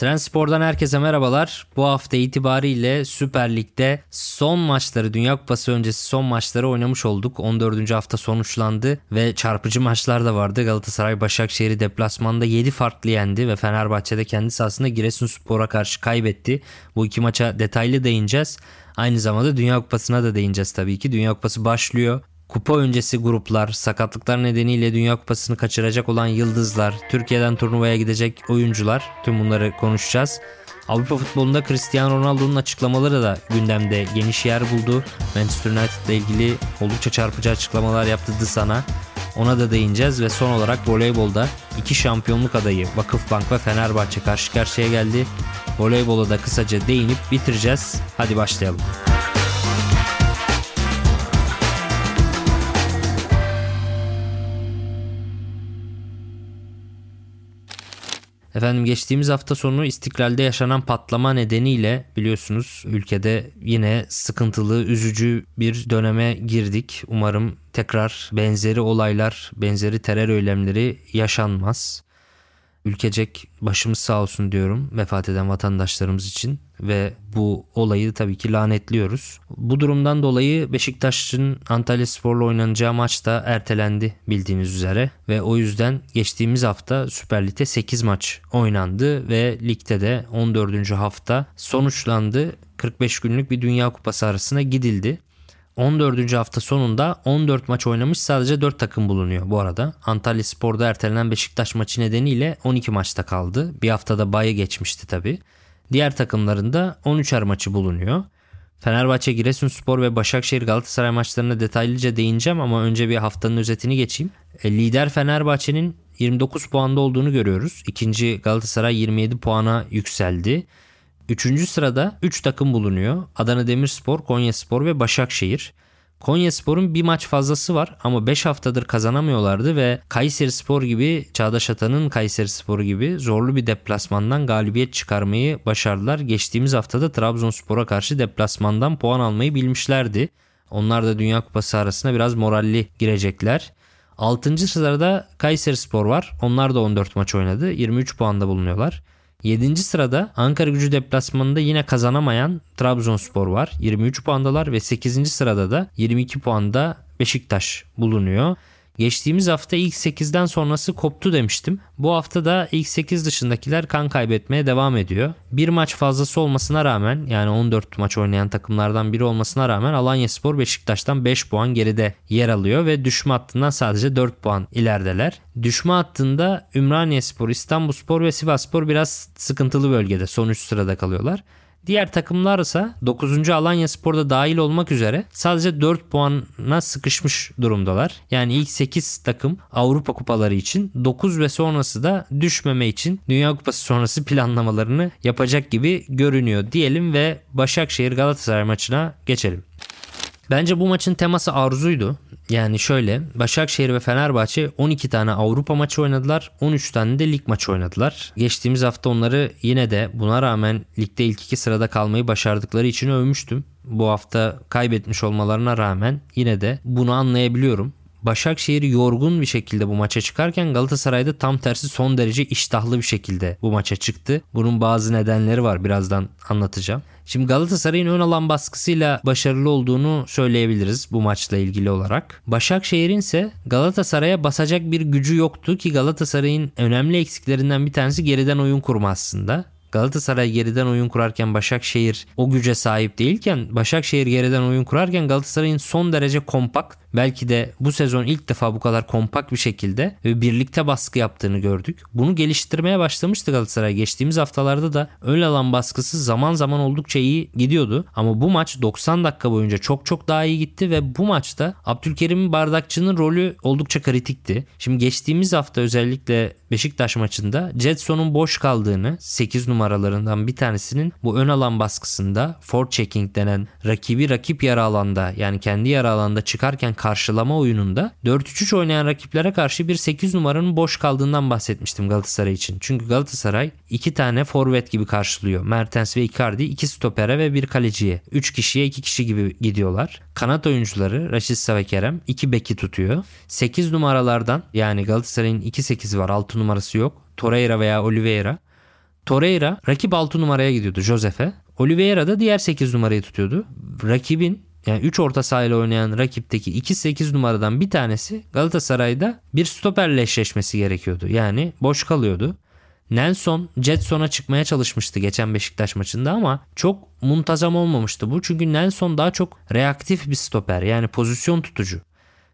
Transpor'dan herkese merhabalar. Bu hafta itibariyle Süper Lig'de son maçları, Dünya Kupası öncesi son maçları oynamış olduk. 14. hafta sonuçlandı ve çarpıcı maçlar da vardı. Galatasaray Başakşehir'i deplasmanda 7 farklı yendi ve Fenerbahçe'de kendi sahasında Giresunspor'a karşı kaybetti. Bu iki maça detaylı değineceğiz. Aynı zamanda Dünya Kupası'na da değineceğiz tabii ki. Dünya Kupası başlıyor kupa öncesi gruplar, sakatlıklar nedeniyle Dünya Kupası'nı kaçıracak olan yıldızlar, Türkiye'den turnuvaya gidecek oyuncular tüm bunları konuşacağız. Avrupa futbolunda Cristiano Ronaldo'nun açıklamaları da gündemde geniş yer buldu. Manchester United ile ilgili oldukça çarpıcı açıklamalar yaptı sana. Ona da değineceğiz ve son olarak voleybolda iki şampiyonluk adayı Vakıfbank ve Fenerbahçe karşı karşıya geldi. Voleybola da kısaca değinip bitireceğiz. Hadi başlayalım. Efendim geçtiğimiz hafta sonu istiklalde yaşanan patlama nedeniyle biliyorsunuz ülkede yine sıkıntılı, üzücü bir döneme girdik. Umarım tekrar benzeri olaylar, benzeri terör eylemleri yaşanmaz. Ülkecek başımız sağ olsun diyorum vefat eden vatandaşlarımız için ve bu olayı tabii ki lanetliyoruz. Bu durumdan dolayı Beşiktaş'ın Antalya Spor'la oynanacağı maç da ertelendi bildiğiniz üzere ve o yüzden geçtiğimiz hafta Süper Lig'de 8 maç oynandı ve ligde de 14. hafta sonuçlandı. 45 günlük bir Dünya Kupası arasına gidildi. 14. hafta sonunda 14 maç oynamış sadece 4 takım bulunuyor bu arada. Antalya Spor'da ertelenen Beşiktaş maçı nedeniyle 12 maçta kaldı. Bir haftada bayı geçmişti tabi. Diğer takımlarında 13'er maçı bulunuyor. Fenerbahçe, Giresunspor ve Başakşehir Galatasaray maçlarına detaylıca değineceğim ama önce bir haftanın özetini geçeyim. E, lider Fenerbahçe'nin 29 puanda olduğunu görüyoruz. İkinci Galatasaray 27 puana yükseldi. Üçüncü sırada 3 takım bulunuyor. Adana Demirspor, Konyaspor ve Başakşehir. Konyaspor'un bir maç fazlası var ama 5 haftadır kazanamıyorlardı ve Kayseri Spor gibi Çağdaş Atan'ın Kayseri Sporu gibi zorlu bir deplasmandan galibiyet çıkarmayı başardılar. Geçtiğimiz haftada Trabzonspor'a karşı deplasmandan puan almayı bilmişlerdi. Onlar da Dünya Kupası arasında biraz moralli girecekler. 6. sırada Kayseri Spor var. Onlar da 14 maç oynadı. 23 puanda bulunuyorlar. 7. sırada Ankara gücü deplasmanında yine kazanamayan Trabzonspor var. 23 puandalar ve 8. sırada da 22 puanda Beşiktaş bulunuyor. Geçtiğimiz hafta ilk 8'den sonrası koptu demiştim. Bu hafta da ilk 8 dışındakiler kan kaybetmeye devam ediyor. Bir maç fazlası olmasına rağmen yani 14 maç oynayan takımlardan biri olmasına rağmen Alanya Spor Beşiktaş'tan 5 puan geride yer alıyor ve düşme hattından sadece 4 puan ilerideler. Düşme hattında Ümraniye Spor, İstanbul Spor ve Sivas Spor biraz sıkıntılı bölgede son 3 sırada kalıyorlar. Diğer takımlar ise 9. Alanya Spor'da dahil olmak üzere sadece 4 puana sıkışmış durumdalar. Yani ilk 8 takım Avrupa kupaları için 9 ve sonrası da düşmeme için Dünya Kupası sonrası planlamalarını yapacak gibi görünüyor diyelim ve Başakşehir Galatasaray maçına geçelim. Bence bu maçın teması arzuydu. Yani şöyle Başakşehir ve Fenerbahçe 12 tane Avrupa maçı oynadılar. 13 tane de lig maçı oynadılar. Geçtiğimiz hafta onları yine de buna rağmen ligde ilk iki sırada kalmayı başardıkları için övmüştüm. Bu hafta kaybetmiş olmalarına rağmen yine de bunu anlayabiliyorum. Başakşehir yorgun bir şekilde bu maça çıkarken Galatasaray'da tam tersi son derece iştahlı bir şekilde bu maça çıktı. Bunun bazı nedenleri var birazdan anlatacağım. Şimdi Galatasaray'ın ön alan baskısıyla başarılı olduğunu söyleyebiliriz bu maçla ilgili olarak. Başakşehir'in ise Galatasaray'a basacak bir gücü yoktu ki Galatasaray'ın önemli eksiklerinden bir tanesi geriden oyun kurma aslında. Galatasaray geriden oyun kurarken Başakşehir o güce sahip değilken Başakşehir geriden oyun kurarken Galatasaray'ın son derece kompakt belki de bu sezon ilk defa bu kadar kompakt bir şekilde ve birlikte baskı yaptığını gördük. Bunu geliştirmeye başlamıştı Galatasaray. Geçtiğimiz haftalarda da ön alan baskısı zaman zaman oldukça iyi gidiyordu. Ama bu maç 90 dakika boyunca çok çok daha iyi gitti ve bu maçta Abdülkerim Bardakçı'nın rolü oldukça kritikti. Şimdi geçtiğimiz hafta özellikle Beşiktaş maçında Jetson'un boş kaldığını 8 numaralarından bir tanesinin bu ön alan baskısında forechecking denen rakibi rakip yarı alanda yani kendi yarı alanda çıkarken karşılama oyununda 4-3-3 oynayan rakiplere karşı bir 8 numaranın boş kaldığından bahsetmiştim Galatasaray için. Çünkü Galatasaray iki tane forvet gibi karşılıyor. Mertens ve Icardi iki stopere ve bir kaleciye. 3 kişiye 2 kişi gibi gidiyorlar. Kanat oyuncuları Raşit ve Kerem 2 beki tutuyor. 8 numaralardan yani Galatasaray'ın 2-8 var 6 numarası yok. Torreira veya Oliveira. Torreira rakip 6 numaraya gidiyordu Josef'e. Oliveira da diğer 8 numarayı tutuyordu. Rakibin yani 3 orta sahayla oynayan rakipteki 2-8 numaradan bir tanesi Galatasaray'da bir stoperle eşleşmesi gerekiyordu. Yani boş kalıyordu. Nelson Jetson'a çıkmaya çalışmıştı geçen Beşiktaş maçında ama çok muntazam olmamıştı bu. Çünkü Nelson daha çok reaktif bir stoper yani pozisyon tutucu.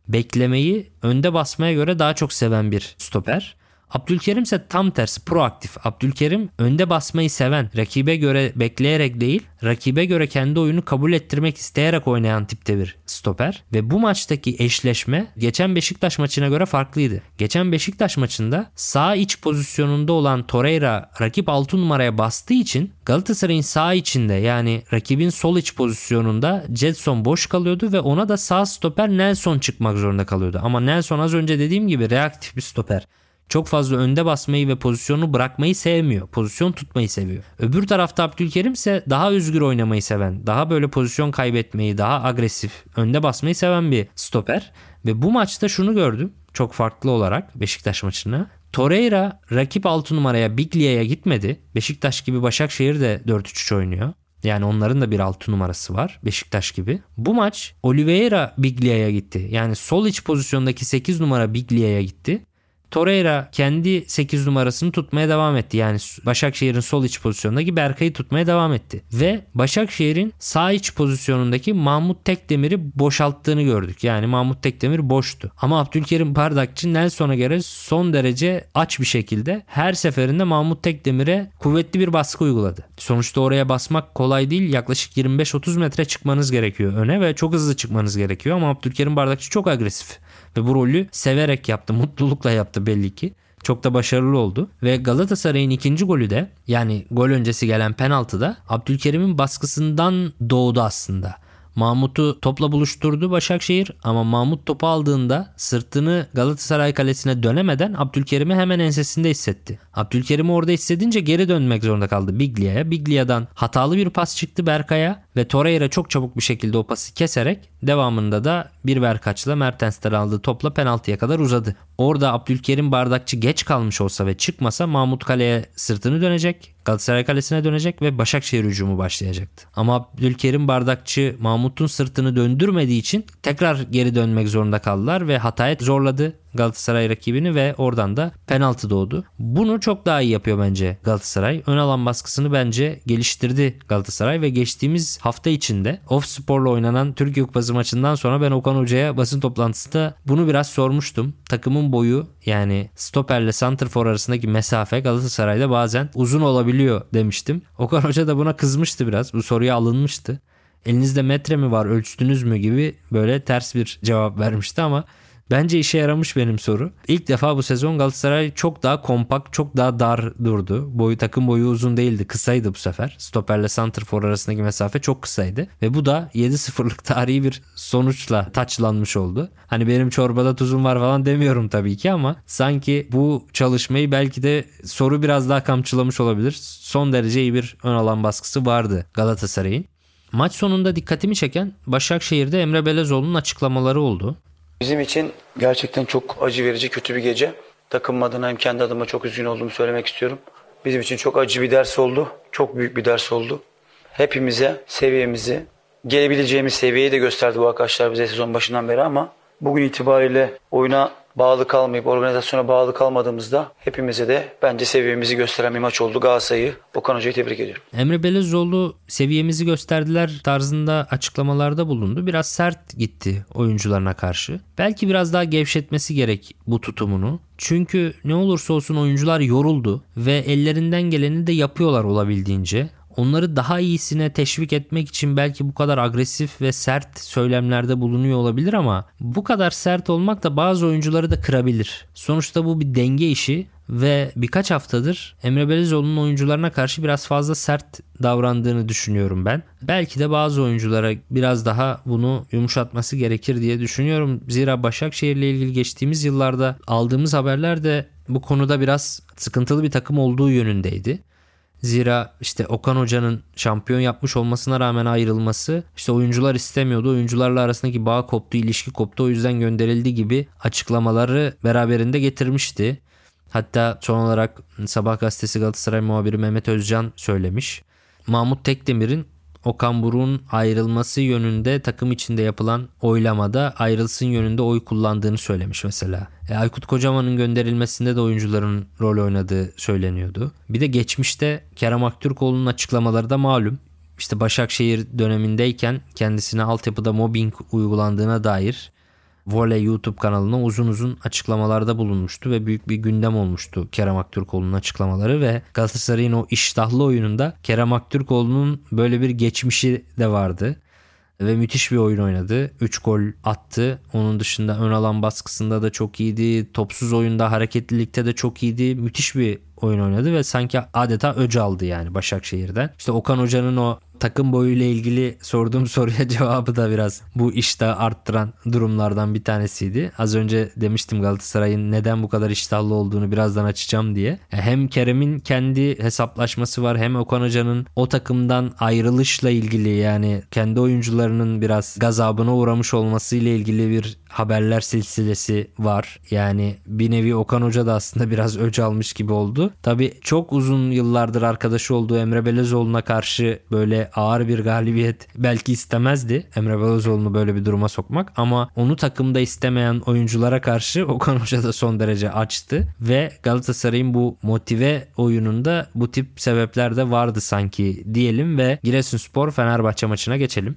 Beklemeyi önde basmaya göre daha çok seven bir stoper. Abdülkerim ise tam tersi proaktif. Abdülkerim önde basmayı seven, rakibe göre bekleyerek değil, rakibe göre kendi oyunu kabul ettirmek isteyerek oynayan tipte bir stoper. Ve bu maçtaki eşleşme geçen Beşiktaş maçına göre farklıydı. Geçen Beşiktaş maçında sağ iç pozisyonunda olan Torreira rakip 6 numaraya bastığı için Galatasaray'ın sağ içinde yani rakibin sol iç pozisyonunda Jetson boş kalıyordu ve ona da sağ stoper Nelson çıkmak zorunda kalıyordu. Ama Nelson az önce dediğim gibi reaktif bir stoper çok fazla önde basmayı ve pozisyonu bırakmayı sevmiyor. Pozisyon tutmayı seviyor. Öbür tarafta Abdülkerim ise daha özgür oynamayı seven, daha böyle pozisyon kaybetmeyi, daha agresif, önde basmayı seven bir stoper. Ve bu maçta şunu gördüm çok farklı olarak Beşiktaş maçını. Torreira rakip 6 numaraya Biglia'ya gitmedi. Beşiktaş gibi Başakşehir de 4-3-3 oynuyor. Yani onların da bir 6 numarası var Beşiktaş gibi. Bu maç Oliveira Biglia'ya gitti. Yani sol iç pozisyondaki 8 numara Biglia'ya gitti. Torreira kendi 8 numarasını tutmaya devam etti. Yani Başakşehir'in sol iç pozisyonundaki Berkay'ı tutmaya devam etti. Ve Başakşehir'in sağ iç pozisyonundaki Mahmut Tekdemir'i boşalttığını gördük. Yani Mahmut Tekdemir boştu. Ama Abdülkerim Bardakçı Nelson'a göre son derece aç bir şekilde her seferinde Mahmut Tekdemir'e kuvvetli bir baskı uyguladı. Sonuçta oraya basmak kolay değil. Yaklaşık 25-30 metre çıkmanız gerekiyor öne ve çok hızlı çıkmanız gerekiyor ama Abdülkerim Bardakçı çok agresif. Ve bu rolü severek yaptı, mutlulukla yaptı belli ki. Çok da başarılı oldu. Ve Galatasaray'ın ikinci golü de yani gol öncesi gelen penaltıda Abdülkerim'in baskısından doğdu aslında. Mahmut'u topla buluşturdu Başakşehir ama Mahmut topu aldığında sırtını Galatasaray kalesine dönemeden Abdülkerim'i hemen ensesinde hissetti. Abdülkerim'i orada hissedince geri dönmek zorunda kaldı Biglia'ya. Biglia'dan hatalı bir pas çıktı Berkay'a ve Torreira çok çabuk bir şekilde o pası keserek devamında da bir Berkaç'la Mertens'ten aldığı topla penaltıya kadar uzadı. Orada Abdülkerim Bardakçı geç kalmış olsa ve çıkmasa Mahmut Kale'ye sırtını dönecek. Galatasaray Kalesi'ne dönecek ve Başakşehir hücumu başlayacaktı. Ama Abdülkerim Bardakçı Mahmut'un sırtını döndürmediği için tekrar geri dönmek zorunda kaldılar ve hataya zorladı. Galatasaray rakibini ve oradan da penaltı doğdu. Bunu çok daha iyi yapıyor bence Galatasaray. Ön alan baskısını bence geliştirdi Galatasaray ve geçtiğimiz hafta içinde Off Spor'la oynanan Türkiye Kupası maçından sonra ben Okan Hoca'ya basın toplantısında bunu biraz sormuştum. Takımın boyu yani stoperle santrfor arasındaki mesafe Galatasaray'da bazen uzun olabiliyor demiştim. Okan Hoca da buna kızmıştı biraz. Bu soruya alınmıştı. Elinizde metre mi var ölçtünüz mü gibi böyle ters bir cevap vermişti ama Bence işe yaramış benim soru. İlk defa bu sezon Galatasaray çok daha kompakt, çok daha dar durdu. Boyu takım boyu uzun değildi, kısaydı bu sefer. Stoperle santrfor arasındaki mesafe çok kısaydı ve bu da 7-0'lık tarihi bir sonuçla taçlanmış oldu. Hani benim çorbada tuzum var falan demiyorum tabii ki ama sanki bu çalışmayı belki de soru biraz daha kamçılamış olabilir. Son derece iyi bir ön alan baskısı vardı Galatasaray'ın. Maç sonunda dikkatimi çeken Başakşehir'de Emre Belezoğlu'nun açıklamaları oldu. Bizim için gerçekten çok acı verici, kötü bir gece. Takım adına hem kendi adıma çok üzgün olduğumu söylemek istiyorum. Bizim için çok acı bir ders oldu. Çok büyük bir ders oldu. Hepimize seviyemizi, gelebileceğimiz seviyeyi de gösterdi bu arkadaşlar bize sezon başından beri ama bugün itibariyle oyuna bağlı kalmayıp organizasyona bağlı kalmadığımızda hepimize de bence seviyemizi gösteren bir maç oldu. Galatasaray'ı Okan Hoca'yı tebrik ediyorum. Emre Belezoğlu seviyemizi gösterdiler tarzında açıklamalarda bulundu. Biraz sert gitti oyuncularına karşı. Belki biraz daha gevşetmesi gerek bu tutumunu. Çünkü ne olursa olsun oyuncular yoruldu ve ellerinden geleni de yapıyorlar olabildiğince onları daha iyisine teşvik etmek için belki bu kadar agresif ve sert söylemlerde bulunuyor olabilir ama bu kadar sert olmak da bazı oyuncuları da kırabilir. Sonuçta bu bir denge işi ve birkaç haftadır Emre Belezoğlu'nun oyuncularına karşı biraz fazla sert davrandığını düşünüyorum ben. Belki de bazı oyunculara biraz daha bunu yumuşatması gerekir diye düşünüyorum. Zira Başakşehir ile ilgili geçtiğimiz yıllarda aldığımız haberler de bu konuda biraz sıkıntılı bir takım olduğu yönündeydi. Zira işte Okan Hoca'nın şampiyon yapmış olmasına rağmen ayrılması işte oyuncular istemiyordu. Oyuncularla arasındaki bağ koptu, ilişki koptu. O yüzden gönderildi gibi açıklamaları beraberinde getirmişti. Hatta son olarak Sabah gazetesi Galatasaray muhabiri Mehmet Özcan söylemiş. Mahmut Tekdemir'in Okan Buruk'un ayrılması yönünde takım içinde yapılan oylamada ayrılsın yönünde oy kullandığını söylemiş mesela. E, Aykut Kocaman'ın gönderilmesinde de oyuncuların rol oynadığı söyleniyordu. Bir de geçmişte Kerem Aktürkoğlu'nun açıklamaları da malum. İşte Başakşehir dönemindeyken kendisine altyapıda mobbing uygulandığına dair Voley YouTube kanalına uzun uzun açıklamalarda bulunmuştu ve büyük bir gündem olmuştu Kerem Aktürkoğlu'nun açıklamaları ve Galatasaray'ın o iştahlı oyununda Kerem Aktürkoğlu'nun böyle bir geçmişi de vardı ve müthiş bir oyun oynadı. 3 gol attı. Onun dışında ön alan baskısında da çok iyiydi. Topsuz oyunda, hareketlilikte de çok iyiydi. Müthiş bir oyun oynadı ve sanki adeta öc aldı yani Başakşehir'den. İşte Okan Hoca'nın o takım boyu ile ilgili sorduğum soruya cevabı da biraz bu işte arttıran durumlardan bir tanesiydi. Az önce demiştim Galatasaray'ın neden bu kadar iştahlı olduğunu birazdan açacağım diye. Hem Kerem'in kendi hesaplaşması var hem Okan Hoca'nın o takımdan ayrılışla ilgili yani kendi oyuncularının biraz gazabına uğramış olması ile ilgili bir haberler silsilesi var. Yani bir nevi Okan Hoca da aslında biraz öc almış gibi oldu. Tabi çok uzun yıllardır arkadaşı olduğu Emre Belezoğlu'na karşı böyle ağır bir galibiyet belki istemezdi Emre Belezoğlu'nu böyle bir duruma sokmak ama onu takımda istemeyen oyunculara karşı Okan Hoca da son derece açtı ve Galatasaray'ın bu motive oyununda bu tip sebepler de vardı sanki diyelim ve Giresunspor Fenerbahçe maçına geçelim.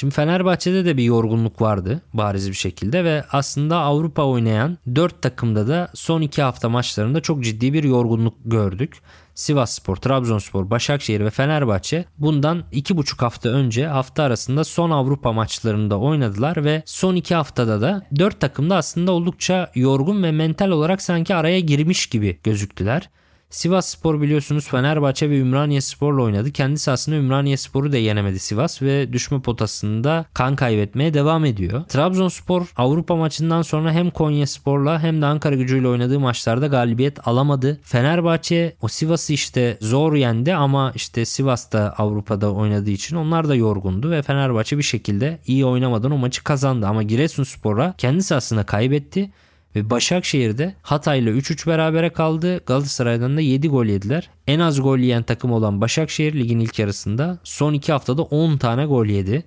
Şimdi Fenerbahçe'de de bir yorgunluk vardı bariz bir şekilde ve aslında Avrupa oynayan 4 takımda da son 2 hafta maçlarında çok ciddi bir yorgunluk gördük. Sivasspor, Trabzonspor, Başakşehir ve Fenerbahçe bundan 2,5 hafta önce hafta arasında son Avrupa maçlarında oynadılar ve son 2 haftada da 4 takım da aslında oldukça yorgun ve mental olarak sanki araya girmiş gibi gözüktüler. Sivas Spor biliyorsunuz Fenerbahçe ve Ümraniye Spor'la oynadı. Kendisi aslında Ümraniye Spor'u da yenemedi Sivas ve düşme potasında kan kaybetmeye devam ediyor. Trabzonspor Avrupa maçından sonra hem Konya Spor'la hem de Ankara gücüyle oynadığı maçlarda galibiyet alamadı. Fenerbahçe o Sivas'ı işte zor yendi ama işte Sivas da Avrupa'da oynadığı için onlar da yorgundu ve Fenerbahçe bir şekilde iyi oynamadan o maçı kazandı. Ama Giresunspor'a kendisi aslında kaybetti. Ve Başakşehir'de Hatay'la 3-3 berabere kaldı. Galatasaray'dan da 7 gol yediler. En az gol yiyen takım olan Başakşehir ligin ilk yarısında son 2 haftada 10 tane gol yedi.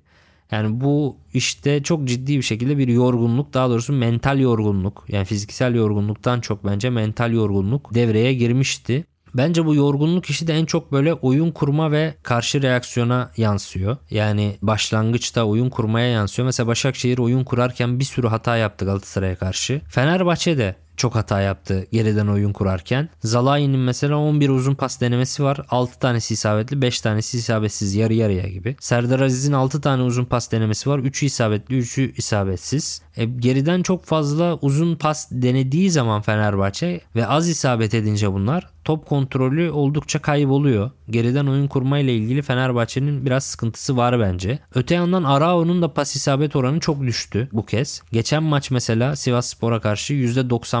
Yani bu işte çok ciddi bir şekilde bir yorgunluk daha doğrusu mental yorgunluk yani fiziksel yorgunluktan çok bence mental yorgunluk devreye girmişti. Bence bu yorgunluk işi de en çok böyle oyun kurma ve karşı reaksiyona yansıyor. Yani başlangıçta oyun kurmaya yansıyor. Mesela Başakşehir oyun kurarken bir sürü hata yaptı Galatasaray'a karşı. Fenerbahçe de çok hata yaptı geriden oyun kurarken. Zalai'nin mesela 11 uzun pas denemesi var. 6 tanesi isabetli 5 tanesi isabetsiz yarı yarıya gibi. Serdar Aziz'in 6 tane uzun pas denemesi var. 3'ü isabetli 3'ü isabetsiz. E, geriden çok fazla uzun pas denediği zaman Fenerbahçe ve az isabet edince bunlar top kontrolü oldukça kayboluyor. Geriden oyun kurma ile ilgili Fenerbahçe'nin biraz sıkıntısı var bence. Öte yandan Arao'nun da pas isabet oranı çok düştü bu kez. Geçen maç mesela Sivas Spor'a karşı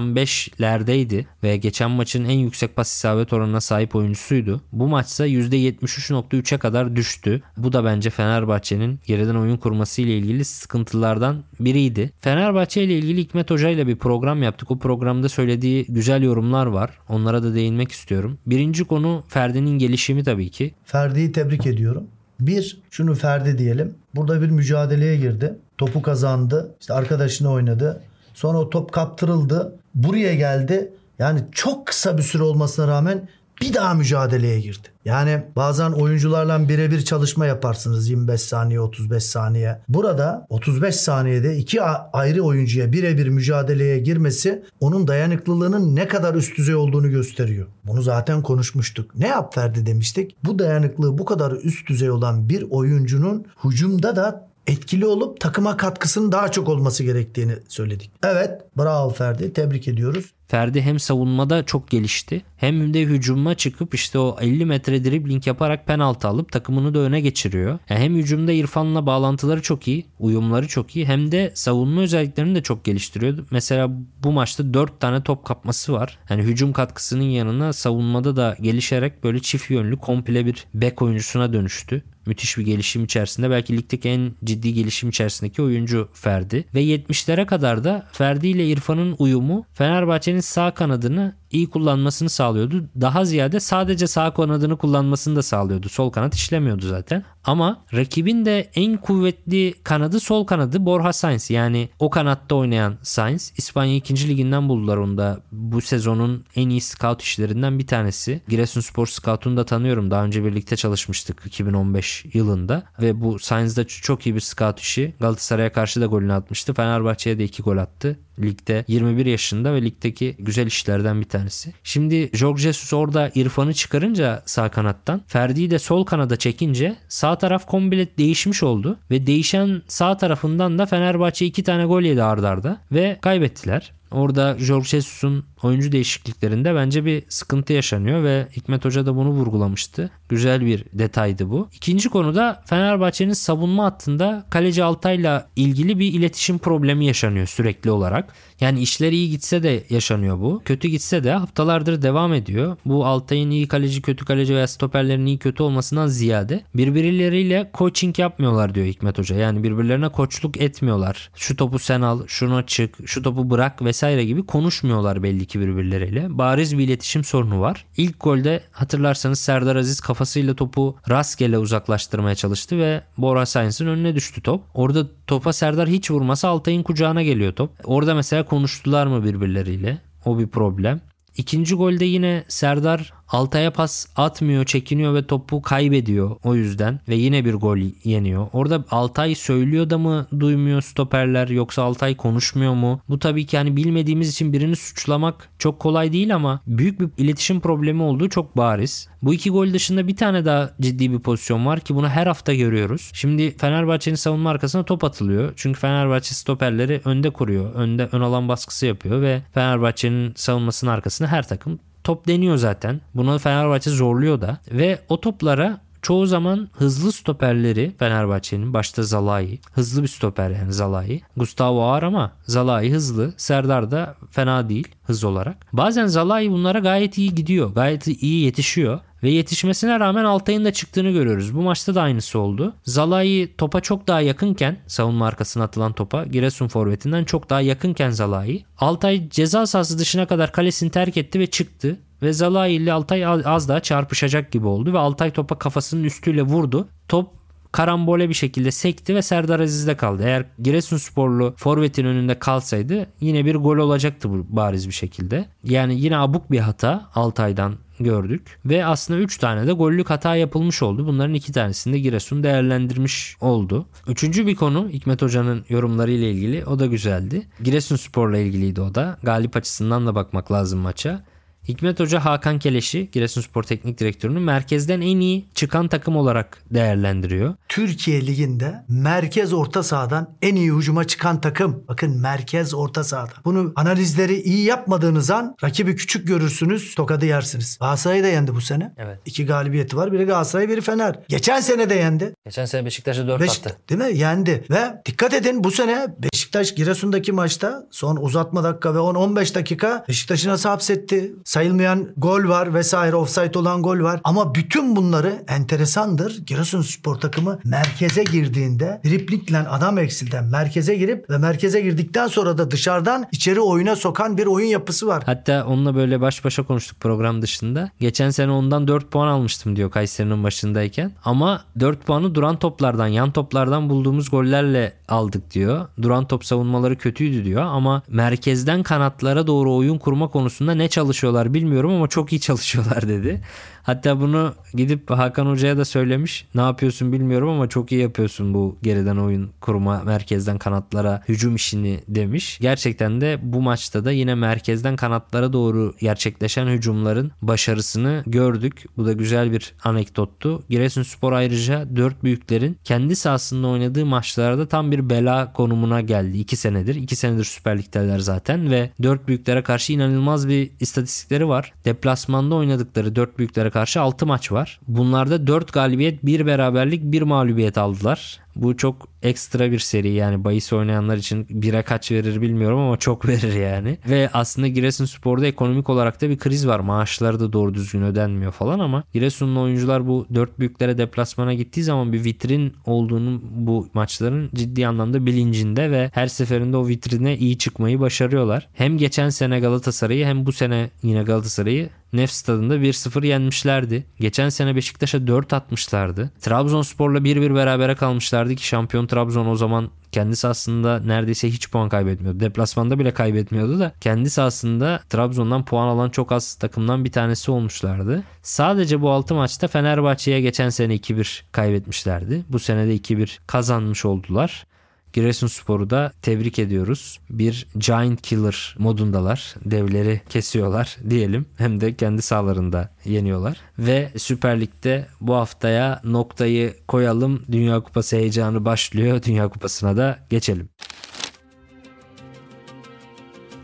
%95'lerdeydi ve geçen maçın en yüksek pas isabet oranına sahip oyuncusuydu. Bu maçsa %73.3'e kadar düştü. Bu da bence Fenerbahçe'nin geriden oyun kurması ile ilgili sıkıntılardan biriydi. Fenerbahçe ile ilgili Hikmet Hoca ile bir program yaptık. O programda söylediği güzel yorumlar var. Onlara da değinmek istiyorum. Birinci konu Ferdi'nin gelişimi tabii ki. Ferdi'yi tebrik ediyorum. Bir, şunu Ferdi diyelim. Burada bir mücadeleye girdi. Topu kazandı. İşte arkadaşını oynadı. Sonra o top kaptırıldı. Buraya geldi. Yani çok kısa bir süre olmasına rağmen bir daha mücadeleye girdi. Yani bazen oyuncularla birebir çalışma yaparsınız 25 saniye 35 saniye. Burada 35 saniyede iki ayrı oyuncuya birebir mücadeleye girmesi onun dayanıklılığının ne kadar üst düzey olduğunu gösteriyor. Bunu zaten konuşmuştuk. Ne yap Ferdi demiştik. Bu dayanıklığı bu kadar üst düzey olan bir oyuncunun hücumda da etkili olup takıma katkısının daha çok olması gerektiğini söyledik. Evet bravo Ferdi tebrik ediyoruz. Ferdi hem savunmada çok gelişti hem de hücuma çıkıp işte o 50 metre dribbling yaparak penaltı alıp takımını da öne geçiriyor. Yani hem hücumda İrfan'la bağlantıları çok iyi, uyumları çok iyi hem de savunma özelliklerini de çok geliştiriyor. Mesela bu maçta 4 tane top kapması var. Yani hücum katkısının yanına savunmada da gelişerek böyle çift yönlü komple bir bek oyuncusuna dönüştü müthiş bir gelişim içerisinde. Belki ligdeki en ciddi gelişim içerisindeki oyuncu Ferdi. Ve 70'lere kadar da Ferdi ile İrfan'ın uyumu Fenerbahçe'nin sağ kanadını iyi kullanmasını sağlıyordu. Daha ziyade sadece sağ kanadını kullanmasını da sağlıyordu. Sol kanat işlemiyordu zaten. Ama rakibin de en kuvvetli kanadı sol kanadı Borja Sainz. Yani o kanatta oynayan Sainz. İspanya 2. liginden buldular onu da. Bu sezonun en iyi scout işlerinden bir tanesi. Giresunspor scout'unu da tanıyorum. Daha önce birlikte çalışmıştık 2015 yılında. Ve bu Sainz de çok iyi bir scout işi. Galatasaray'a karşı da golünü atmıştı. Fenerbahçe'ye de 2 gol attı. Ligde 21 yaşında ve ligdeki güzel işlerden bir tanesi. Şimdi Jorge Jesus orada İrfan'ı çıkarınca sağ kanattan Ferdi'yi de sol kanada çekince sağ taraf komple değişmiş oldu ve değişen sağ tarafından da Fenerbahçe iki tane gol yedi ardarda ve kaybettiler. Orada Jorge Jesus'un oyuncu değişikliklerinde bence bir sıkıntı yaşanıyor ve Hikmet Hoca da bunu vurgulamıştı. Güzel bir detaydı bu. İkinci konuda Fenerbahçe'nin savunma hattında kaleci Altay'la ilgili bir iletişim problemi yaşanıyor sürekli olarak. Yani işler iyi gitse de yaşanıyor bu. Kötü gitse de haftalardır devam ediyor. Bu Altay'ın iyi kaleci, kötü kaleci veya stoperlerin iyi kötü olmasından ziyade birbirleriyle coaching yapmıyorlar diyor Hikmet Hoca. Yani birbirlerine koçluk etmiyorlar. Şu topu sen al, şuna çık, şu topu bırak vesaire gibi konuşmuyorlar belli ki birbirleriyle. Bariz bir iletişim sorunu var. İlk golde hatırlarsanız Serdar Aziz kafasıyla topu rastgele uzaklaştırmaya çalıştı ve Bora Sainz'in önüne düştü top. Orada topa Serdar hiç vurmasa Altay'ın kucağına geliyor top. Orada mesela konuştular mı birbirleriyle? O bir problem. İkinci golde yine Serdar Altay'a pas atmıyor, çekiniyor ve topu kaybediyor o yüzden ve yine bir gol yeniyor. Orada Altay söylüyor da mı duymuyor stoperler yoksa Altay konuşmuyor mu? Bu tabii ki hani bilmediğimiz için birini suçlamak çok kolay değil ama büyük bir iletişim problemi olduğu çok bariz. Bu iki gol dışında bir tane daha ciddi bir pozisyon var ki bunu her hafta görüyoruz. Şimdi Fenerbahçe'nin savunma arkasına top atılıyor. Çünkü Fenerbahçe stoperleri önde kuruyor. Önde ön alan baskısı yapıyor ve Fenerbahçe'nin savunmasının arkasına her takım top deniyor zaten. Buna Fenerbahçe zorluyor da. Ve o toplara çoğu zaman hızlı stoperleri Fenerbahçe'nin başta Zalai. Hızlı bir stoper yani Zalai. Gustavo ağır ama Zalai hızlı. Serdar da fena değil hız olarak. Bazen Zalai bunlara gayet iyi gidiyor. Gayet iyi yetişiyor. Ve yetişmesine rağmen Altay'ın da çıktığını görüyoruz. Bu maçta da aynısı oldu. Zalai topa çok daha yakınken savunma arkasına atılan topa Giresun forvetinden çok daha yakınken Zalai. Altay ceza sahası dışına kadar kalesini terk etti ve çıktı. Ve Zalai ile Altay az daha çarpışacak gibi oldu ve Altay topa kafasının üstüyle vurdu. Top karambole bir şekilde sekti ve Serdar Aziz'de kaldı. Eğer Giresunsporlu forvetin önünde kalsaydı yine bir gol olacaktı bu bariz bir şekilde. Yani yine abuk bir hata Altay'dan gördük. Ve aslında 3 tane de gollük hata yapılmış oldu. Bunların 2 tanesini de Giresun değerlendirmiş oldu. Üçüncü bir konu Hikmet Hoca'nın yorumları ile ilgili. O da güzeldi. Giresun Spor'la ilgiliydi o da. Galip açısından da bakmak lazım maça. Hikmet Hoca Hakan Keleş'i Giresunspor Teknik Direktörü'nü merkezden en iyi çıkan takım olarak değerlendiriyor. Türkiye Ligi'nde merkez orta sahadan en iyi hücuma çıkan takım. Bakın merkez orta sahada. Bunu analizleri iyi yapmadığınız an rakibi küçük görürsünüz, tokadı yersiniz. Galatasaray'ı da yendi bu sene. Evet. İki galibiyeti var. Biri Galatasaray, biri Fener. Geçen sene de yendi. Geçen sene Beşiktaş'a 4 Beş- attı. Değil mi? Yendi. Ve dikkat edin bu sene Beşiktaş Giresun'daki maçta son uzatma dakika ve 10-15 dakika Beşiktaş'ı nasıl hapsetti? Sayılmayan gol var vesaire offside olan gol var. Ama bütün bunları enteresandır. Giresunspor takımı merkeze girdiğinde driplikle adam eksilden merkeze girip ve merkeze girdikten sonra da dışarıdan içeri oyuna sokan bir oyun yapısı var. Hatta onunla böyle baş başa konuştuk program dışında. Geçen sene ondan 4 puan almıştım diyor Kayseri'nin başındayken. Ama 4 puanı duran toplardan, yan toplardan bulduğumuz gollerle aldık diyor. Duran top savunmaları kötüydü diyor ama merkezden kanatlara doğru oyun kurma konusunda ne çalışıyorlar bilmiyorum ama çok iyi çalışıyorlar dedi. Hatta bunu gidip Hakan Hoca'ya da söylemiş. Ne yapıyorsun bilmiyorum ama çok iyi yapıyorsun bu geriden oyun kurma, merkezden kanatlara hücum işini demiş. Gerçekten de bu maçta da yine merkezden kanatlara doğru gerçekleşen hücumların başarısını gördük. Bu da güzel bir anekdottu. Giresunspor ayrıca dört büyüklerin kendi sahasında oynadığı maçlarda tam bir bela konumuna geldi. 2 senedir. 2 senedir Süper Lig'deler zaten ve dört büyüklere karşı inanılmaz bir istatistikleri var. Deplasmanda oynadıkları dört büyüklere karşı 6 maç var. Bunlarda 4 galibiyet, 1 beraberlik, 1 mağlubiyet aldılar. Bu çok ekstra bir seri yani bahis oynayanlar için bire kaç verir bilmiyorum ama çok verir yani. Ve aslında Giresunspor'da ekonomik olarak da bir kriz var. Maaşları da doğru düzgün ödenmiyor falan ama Giresunlu oyuncular bu dört büyüklere deplasmana gittiği zaman bir vitrin olduğunu bu maçların ciddi anlamda bilincinde ve her seferinde o vitrine iyi çıkmayı başarıyorlar. Hem geçen sene Galatasaray'ı hem bu sene yine Galatasaray'ı Nef stadında 1-0 yenmişlerdi. Geçen sene Beşiktaş'a 4 atmışlardı. Trabzonspor'la 1-1 berabere kalmışlardı ki şampiyon Trabzon o zaman kendisi aslında neredeyse hiç puan kaybetmiyordu. Deplasmanda bile kaybetmiyordu da kendisi aslında Trabzon'dan puan alan çok az takımdan bir tanesi olmuşlardı. Sadece bu 6 maçta Fenerbahçe'ye geçen sene 2-1 kaybetmişlerdi. Bu sene de 2-1 kazanmış oldular. Giresunspor'u da tebrik ediyoruz. Bir giant killer modundalar. Devleri kesiyorlar diyelim. Hem de kendi sahalarında yeniyorlar. Ve Süper Lig'de bu haftaya noktayı koyalım. Dünya Kupası heyecanı başlıyor. Dünya Kupası'na da geçelim.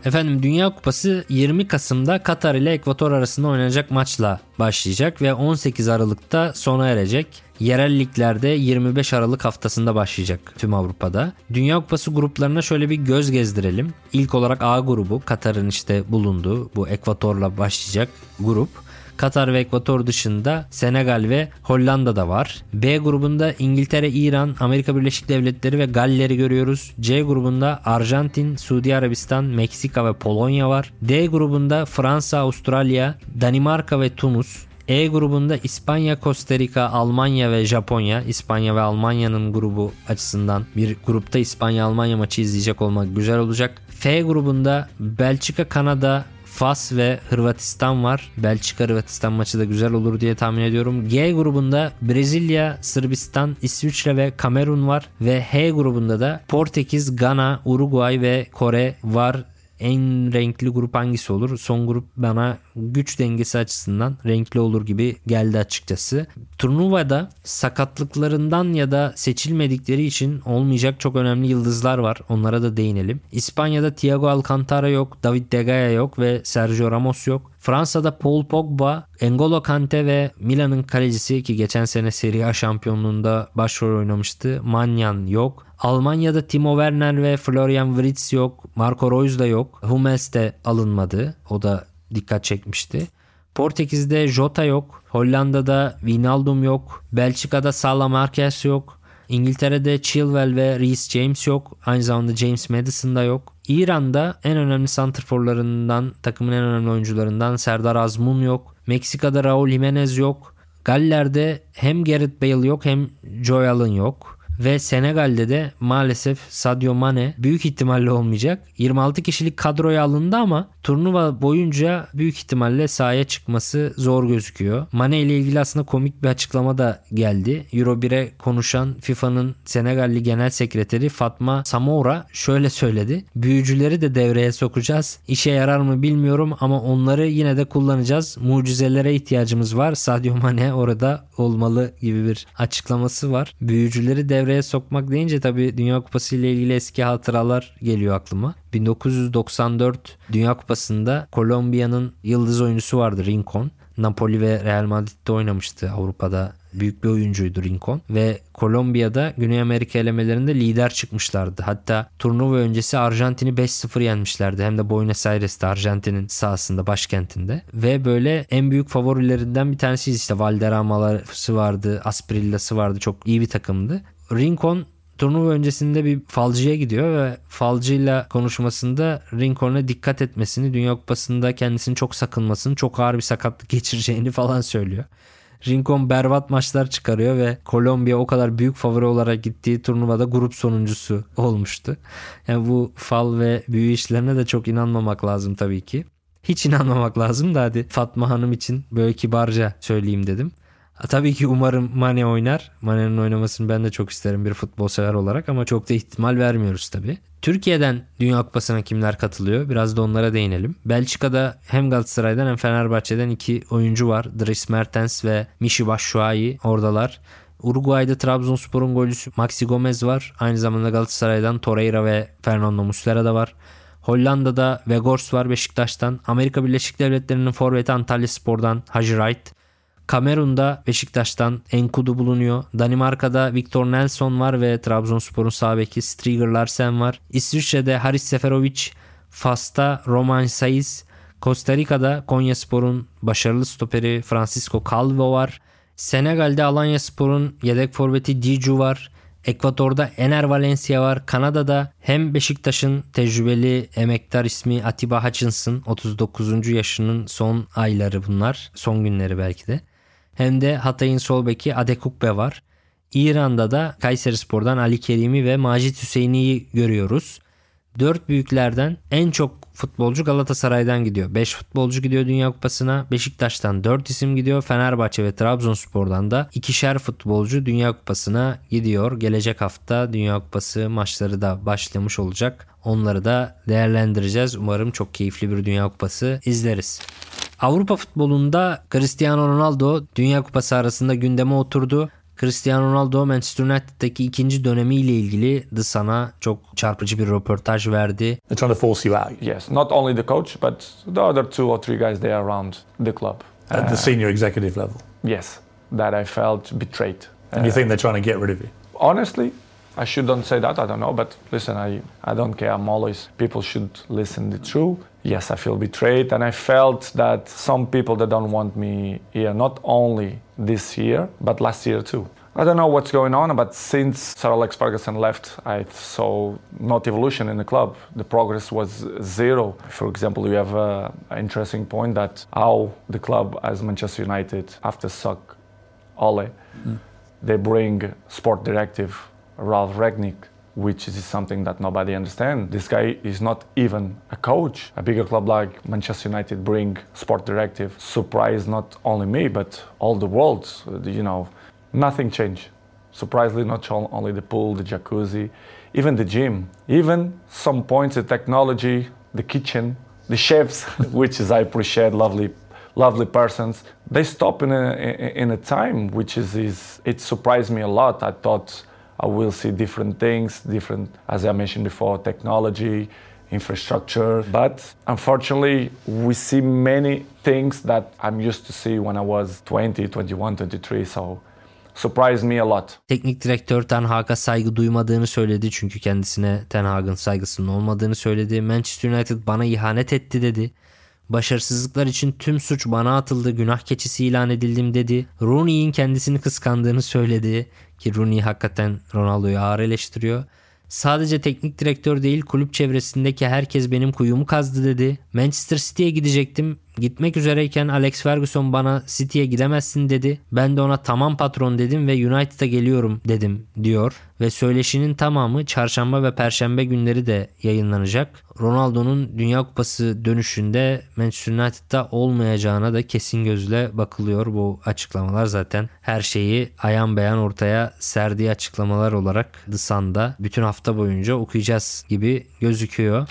Efendim Dünya Kupası 20 Kasım'da Katar ile Ekvator arasında oynanacak maçla başlayacak ve 18 Aralık'ta sona erecek. Yerel liglerde 25 Aralık haftasında başlayacak tüm Avrupa'da. Dünya Kupası gruplarına şöyle bir göz gezdirelim. İlk olarak A grubu Katar'ın işte bulunduğu bu Ekvator'la başlayacak grup. Katar ve Ekvator dışında Senegal ve Hollanda da var. B grubunda İngiltere, İran, Amerika Birleşik Devletleri ve Galler'i görüyoruz. C grubunda Arjantin, Suudi Arabistan, Meksika ve Polonya var. D grubunda Fransa, Avustralya, Danimarka ve Tunus. E grubunda İspanya, Costa Rica, Almanya ve Japonya. İspanya ve Almanya'nın grubu açısından bir grupta İspanya-Almanya maçı izleyecek olmak güzel olacak. F grubunda Belçika, Kanada, Fas ve Hırvatistan var. Belçika Hırvatistan maçı da güzel olur diye tahmin ediyorum. G grubunda Brezilya, Sırbistan, İsviçre ve Kamerun var ve H grubunda da Portekiz, Gana, Uruguay ve Kore var. En renkli grup hangisi olur? Son grup bana güç dengesi açısından renkli olur gibi geldi açıkçası. Turnuvada sakatlıklarından ya da seçilmedikleri için olmayacak çok önemli yıldızlar var. Onlara da değinelim. İspanya'da Thiago Alcantara yok, David De Gea yok ve Sergio Ramos yok. Fransa'da Paul Pogba, N'Golo Kante ve Milan'ın kalecisi ki geçen sene Serie A şampiyonluğunda başrol oynamıştı. Manyan yok. Almanya'da Timo Werner ve Florian Wirtz yok. Marco Reus da yok. Hummels de alınmadı. O da dikkat çekmişti. Portekiz'de Jota yok. Hollanda'da Wijnaldum yok. Belçika'da Salah Marquez yok. İngiltere'de Chilwell ve Reece James yok. Aynı zamanda James Madison da yok. İran'da en önemli santrforlarından, takımın en önemli oyuncularından Serdar Azmun yok. Meksika'da Raul Jimenez yok. Galler'de hem Gareth Bale yok hem Joe Allen yok. Ve Senegal'de de maalesef Sadio Mane büyük ihtimalle olmayacak. 26 kişilik kadroya alındı ama turnuva boyunca büyük ihtimalle sahaya çıkması zor gözüküyor. Mane ile ilgili aslında komik bir açıklama da geldi. Euro 1'e konuşan FIFA'nın Senegalli Genel Sekreteri Fatma Samora şöyle söyledi. Büyücüleri de devreye sokacağız. İşe yarar mı bilmiyorum ama onları yine de kullanacağız. Mucizelere ihtiyacımız var. Sadio Mane orada olmalı gibi bir açıklaması var. Büyücüleri devreye sokmak deyince tabii Dünya Kupası ile ilgili eski hatıralar geliyor aklıma. 1994 Dünya Kupası'nda Kolombiya'nın yıldız oyuncusu vardı Rincon. Napoli ve Real Madrid'de oynamıştı Avrupa'da büyük bir oyuncuydu Rincon ve Kolombiya'da Güney Amerika elemelerinde lider çıkmışlardı. Hatta turnuva öncesi Arjantin'i 5-0 yenmişlerdi. Hem de Buenos Aires'te Arjantin'in sahasında başkentinde. Ve böyle en büyük favorilerinden bir tanesi işte Valderrama'sı vardı, Asprilla'sı vardı. Çok iyi bir takımdı. Rincon turnuva öncesinde bir falcıya gidiyor ve falcıyla konuşmasında Rincon'a dikkat etmesini, Dünya Kupası'nda kendisini çok sakınmasını, çok ağır bir sakatlık geçireceğini falan söylüyor. Rincon berbat maçlar çıkarıyor ve Kolombiya o kadar büyük favori olarak gittiği turnuvada grup sonuncusu olmuştu. Yani bu fal ve büyü işlerine de çok inanmamak lazım tabii ki. Hiç inanmamak lazım da hadi Fatma Hanım için böyle kibarca söyleyeyim dedim. Tabii ki umarım Mane oynar. Mane'nin oynamasını ben de çok isterim bir futbol sever olarak ama çok da ihtimal vermiyoruz tabii. Türkiye'den Dünya Kupası'na kimler katılıyor? Biraz da onlara değinelim. Belçika'da hem Galatasaray'dan hem Fenerbahçe'den iki oyuncu var. Dries Mertens ve Michy Batshuayi oradalar. Uruguay'da Trabzonspor'un golcüsü Maxi Gomez var. Aynı zamanda Galatasaray'dan Torreira ve Fernando Muslera da var. Hollanda'da Weghorst var Beşiktaş'tan. Amerika Birleşik Devletleri'nin forveti Antalya Spor'dan Haji Wright. Kamerun'da Beşiktaş'tan Enkudu bulunuyor. Danimarka'da Victor Nelson var ve Trabzonspor'un sağ beki Striger Larsen var. İsviçre'de Haris Seferovic, Fas'ta Roman Saiz, Costa Rica'da Konyaspor'un başarılı stoperi Francisco Calvo var. Senegal'de Alanya Spor'un yedek forveti Diju var. Ekvator'da Ener Valencia var. Kanada'da hem Beşiktaş'ın tecrübeli emektar ismi Atiba Hutchinson 39. yaşının son ayları bunlar. Son günleri belki de hem de Hatay'ın sol beki Adekukbe var. İran'da da Kayseri Spor'dan Ali Kerimi ve Macit Hüseyin'i görüyoruz. Dört büyüklerden en çok futbolcu Galatasaray'dan gidiyor. 5 futbolcu gidiyor Dünya Kupası'na. Beşiktaş'tan 4 isim gidiyor. Fenerbahçe ve Trabzonspor'dan da ikişer futbolcu Dünya Kupası'na gidiyor. Gelecek hafta Dünya Kupası maçları da başlamış olacak. Onları da değerlendireceğiz. Umarım çok keyifli bir Dünya Kupası izleriz. Avrupa futbolunda Cristiano Ronaldo Dünya Kupası arasında gündeme oturdu. Cristiano Ronaldo Manchester United'daki ikinci dönemiyle ilgili The Sun'a çok çarpıcı bir röportaj verdi. They're trying to force you out. Yes, not only the coach, but the other two or three guys there around the club. At the uh, senior executive level. Yes, that I felt betrayed. And you think uh, they're trying to get rid of you? Honestly, I shouldn't say that. I don't know, but listen, I, I don't care. I'm always people should listen the truth. Yes, I feel betrayed, and I felt that some people that don't want me here, not only this year, but last year too. I don't know what's going on, but since Sir Alex Ferguson left, I saw not evolution in the club. The progress was zero. For example, we have an interesting point that how the club, as Manchester United, after suck Ole, mm. they bring sport directive Ralph Ragnick, which is something that nobody understands. This guy is not even a coach. A bigger club like Manchester United bring sport directive, surprise not only me but all the world. Uh, you know, nothing changed. Surprisingly, not only the pool, the jacuzzi, even the gym, even some points, the technology, the kitchen, the chefs, which is I appreciate, lovely lovely persons they stop in a in a time which is, is it surprised me a lot i thought I will see different things, different, as I mentioned before, technology, infrastructure. But unfortunately, we see many things that I'm used to see when I was 20, 21, 23. So surprised me a lot. Teknik direktör Ten Hag'a saygı duymadığını söyledi çünkü kendisine Ten Hag'ın saygısının olmadığını söyledi. Manchester United bana ihanet etti dedi. Başarısızlıklar için tüm suç bana atıldı, günah keçisi ilan edildim dedi. Rooney'in kendisini kıskandığını söyledi ki Rooney hakikaten Ronaldo'yu ağır eleştiriyor. Sadece teknik direktör değil kulüp çevresindeki herkes benim kuyumu kazdı dedi. Manchester City'ye gidecektim. Gitmek üzereyken Alex Ferguson bana City'ye gidemezsin dedi. Ben de ona tamam patron dedim ve United'a geliyorum dedim diyor. Ve söyleşinin tamamı çarşamba ve perşembe günleri de yayınlanacak. Ronaldo'nun Dünya Kupası dönüşünde Manchester United'da olmayacağına da kesin gözle bakılıyor. Bu açıklamalar zaten her şeyi ayan beyan ortaya serdiği açıklamalar olarak The Sun'da bütün hafta boyunca okuyacağız gibi gözüküyor.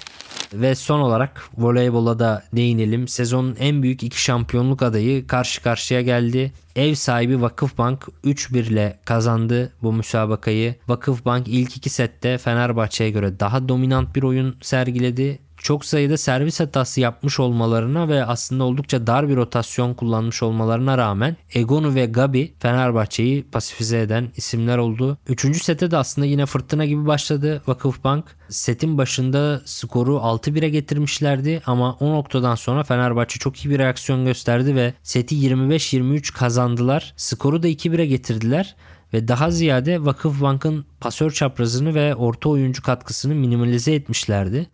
Ve son olarak voleybola da değinelim. Sezonun en büyük iki şampiyonluk adayı karşı karşıya geldi. Ev sahibi Vakıfbank 3-1 ile kazandı bu müsabakayı. Vakıfbank ilk iki sette Fenerbahçe'ye göre daha dominant bir oyun sergiledi çok sayıda servis hatası yapmış olmalarına ve aslında oldukça dar bir rotasyon kullanmış olmalarına rağmen Egonu ve Gabi Fenerbahçe'yi pasifize eden isimler oldu. Üçüncü sete de aslında yine fırtına gibi başladı Vakıfbank. Setin başında skoru 6-1'e getirmişlerdi ama o noktadan sonra Fenerbahçe çok iyi bir reaksiyon gösterdi ve seti 25-23 kazandılar. Skoru da 2-1'e getirdiler ve daha ziyade Vakıfbank'ın pasör çaprazını ve orta oyuncu katkısını minimalize etmişlerdi.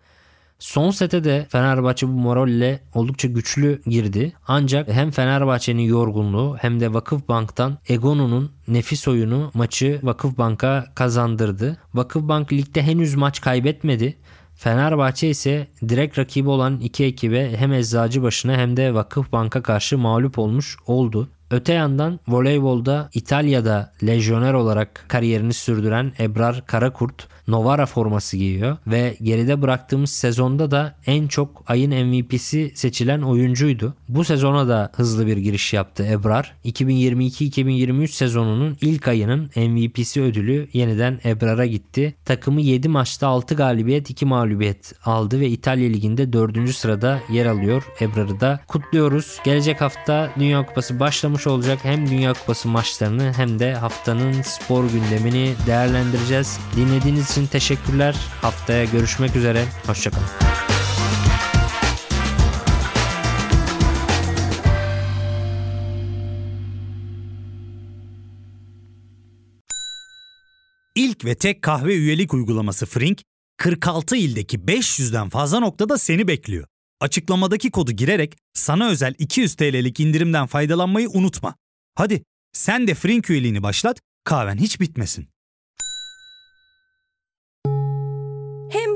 Son sete de Fenerbahçe bu moralle oldukça güçlü girdi. Ancak hem Fenerbahçe'nin yorgunluğu hem de Vakıfbank'tan Egonu'nun nefis oyunu maçı Vakıfbank'a kazandırdı. Vakıfbank ligde henüz maç kaybetmedi. Fenerbahçe ise direkt rakibi olan iki ekibe hem Eczacıbaşı'na hem de Vakıfbank'a karşı mağlup olmuş oldu. Öte yandan voleybolda İtalya'da lejyoner olarak kariyerini sürdüren Ebrar Karakurt Novara forması giyiyor ve geride bıraktığımız sezonda da en çok ayın MVP'si seçilen oyuncuydu. Bu sezona da hızlı bir giriş yaptı Ebrar. 2022-2023 sezonunun ilk ayının MVP'si ödülü yeniden Ebrar'a gitti. Takımı 7 maçta 6 galibiyet 2 mağlubiyet aldı ve İtalya Ligi'nde 4. sırada yer alıyor. Ebrar'ı da kutluyoruz. Gelecek hafta Dünya Kupası başlamış olacak. Hem Dünya Kupası maçlarını hem de haftanın spor gündemini değerlendireceğiz. Dinlediğiniz için teşekkürler. Haftaya görüşmek üzere. Hoşçakalın. İlk ve tek kahve üyelik uygulaması Frink, 46 ildeki 500'den fazla noktada seni bekliyor. Açıklamadaki kodu girerek sana özel 200 TL'lik indirimden faydalanmayı unutma. Hadi sen de Frink üyeliğini başlat, kahven hiç bitmesin. Hem